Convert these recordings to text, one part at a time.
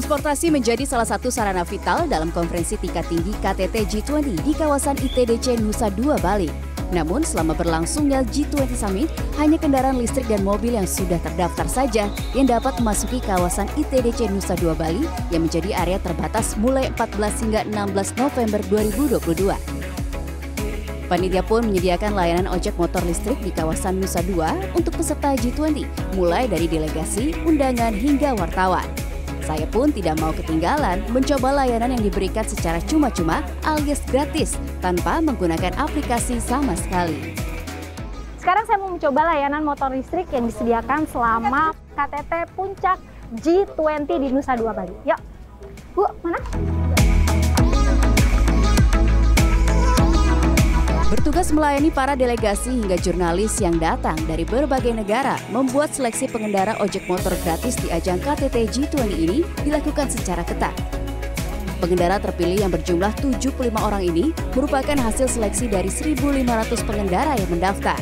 Transportasi menjadi salah satu sarana vital dalam konferensi tingkat tinggi KTT G20 di kawasan ITDC Nusa Dua, Bali. Namun selama berlangsungnya G20 Summit, hanya kendaraan listrik dan mobil yang sudah terdaftar saja yang dapat memasuki kawasan ITDC Nusa Dua Bali yang menjadi area terbatas mulai 14 hingga 16 November 2022. Panitia pun menyediakan layanan ojek motor listrik di kawasan Nusa Dua untuk peserta G20, mulai dari delegasi, undangan, hingga wartawan. Saya pun tidak mau ketinggalan mencoba layanan yang diberikan secara cuma-cuma alias gratis tanpa menggunakan aplikasi sama sekali. Sekarang saya mau mencoba layanan motor listrik yang disediakan selama KTT Puncak G20 di Nusa Dua Bali. Yuk, Bu, mana? Bertugas melayani para delegasi hingga jurnalis yang datang dari berbagai negara membuat seleksi pengendara ojek motor gratis di ajang KTT G20 ini dilakukan secara ketat. Pengendara terpilih yang berjumlah 75 orang ini merupakan hasil seleksi dari 1.500 pengendara yang mendaftar.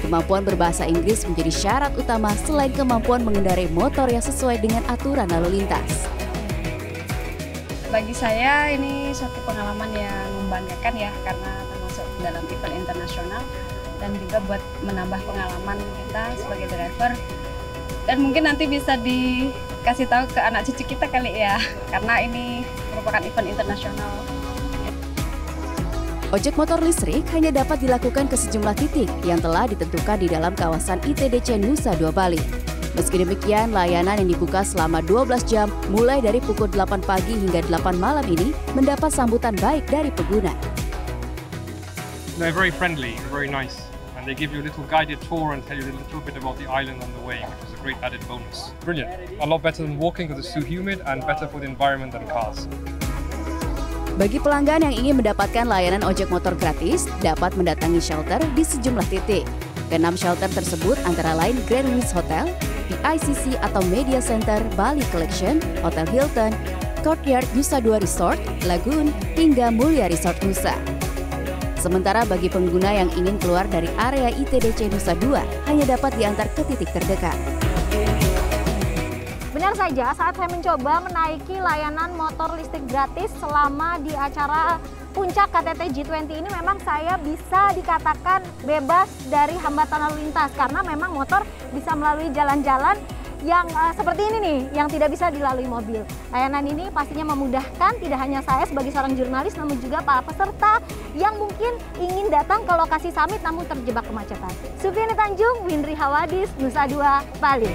Kemampuan berbahasa Inggris menjadi syarat utama selain kemampuan mengendarai motor yang sesuai dengan aturan lalu lintas. Bagi saya ini suatu pengalaman yang membanggakan ya karena termasuk dalam event internasional dan juga buat menambah pengalaman kita sebagai driver dan mungkin nanti bisa dikasih tahu ke anak cucu kita kali ya karena ini merupakan event internasional. Ojek motor listrik hanya dapat dilakukan ke sejumlah titik yang telah ditentukan di dalam kawasan ITDC Nusa Dua Bali. Meski demikian, layanan yang dibuka selama 12 jam mulai dari pukul 8 pagi hingga 8 malam ini mendapat sambutan baik dari pengguna. They're very friendly, very nice, and they give you a little guided tour and tell you a little bit about the island on the way, which is a great added bonus. Brilliant. A lot better than walking because it's too humid and better for the environment than cars. Bagi pelanggan yang ingin mendapatkan layanan ojek motor gratis, dapat mendatangi shelter di sejumlah titik. Keenam shelter tersebut antara lain Grand Wiz Hotel, ICC atau Media Center Bali Collection, Hotel Hilton, Courtyard Nusa Dua Resort, Lagoon, hingga Mulia Resort Nusa. Sementara bagi pengguna yang ingin keluar dari area ITDC Nusa Dua, hanya dapat diantar ke titik terdekat. Benar saja, saat saya mencoba menaiki layanan motor listrik gratis selama di acara puncak KTT G20 ini memang saya bisa dikatakan bebas dari hambatan lalu lintas karena memang motor bisa melalui jalan-jalan yang uh, seperti ini nih, yang tidak bisa dilalui mobil. Layanan ini pastinya memudahkan tidak hanya saya sebagai seorang jurnalis, namun juga para peserta yang mungkin ingin datang ke lokasi summit namun terjebak kemacetan. Sufiani Tanjung, Windri Hawadis, Nusa Dua, Bali.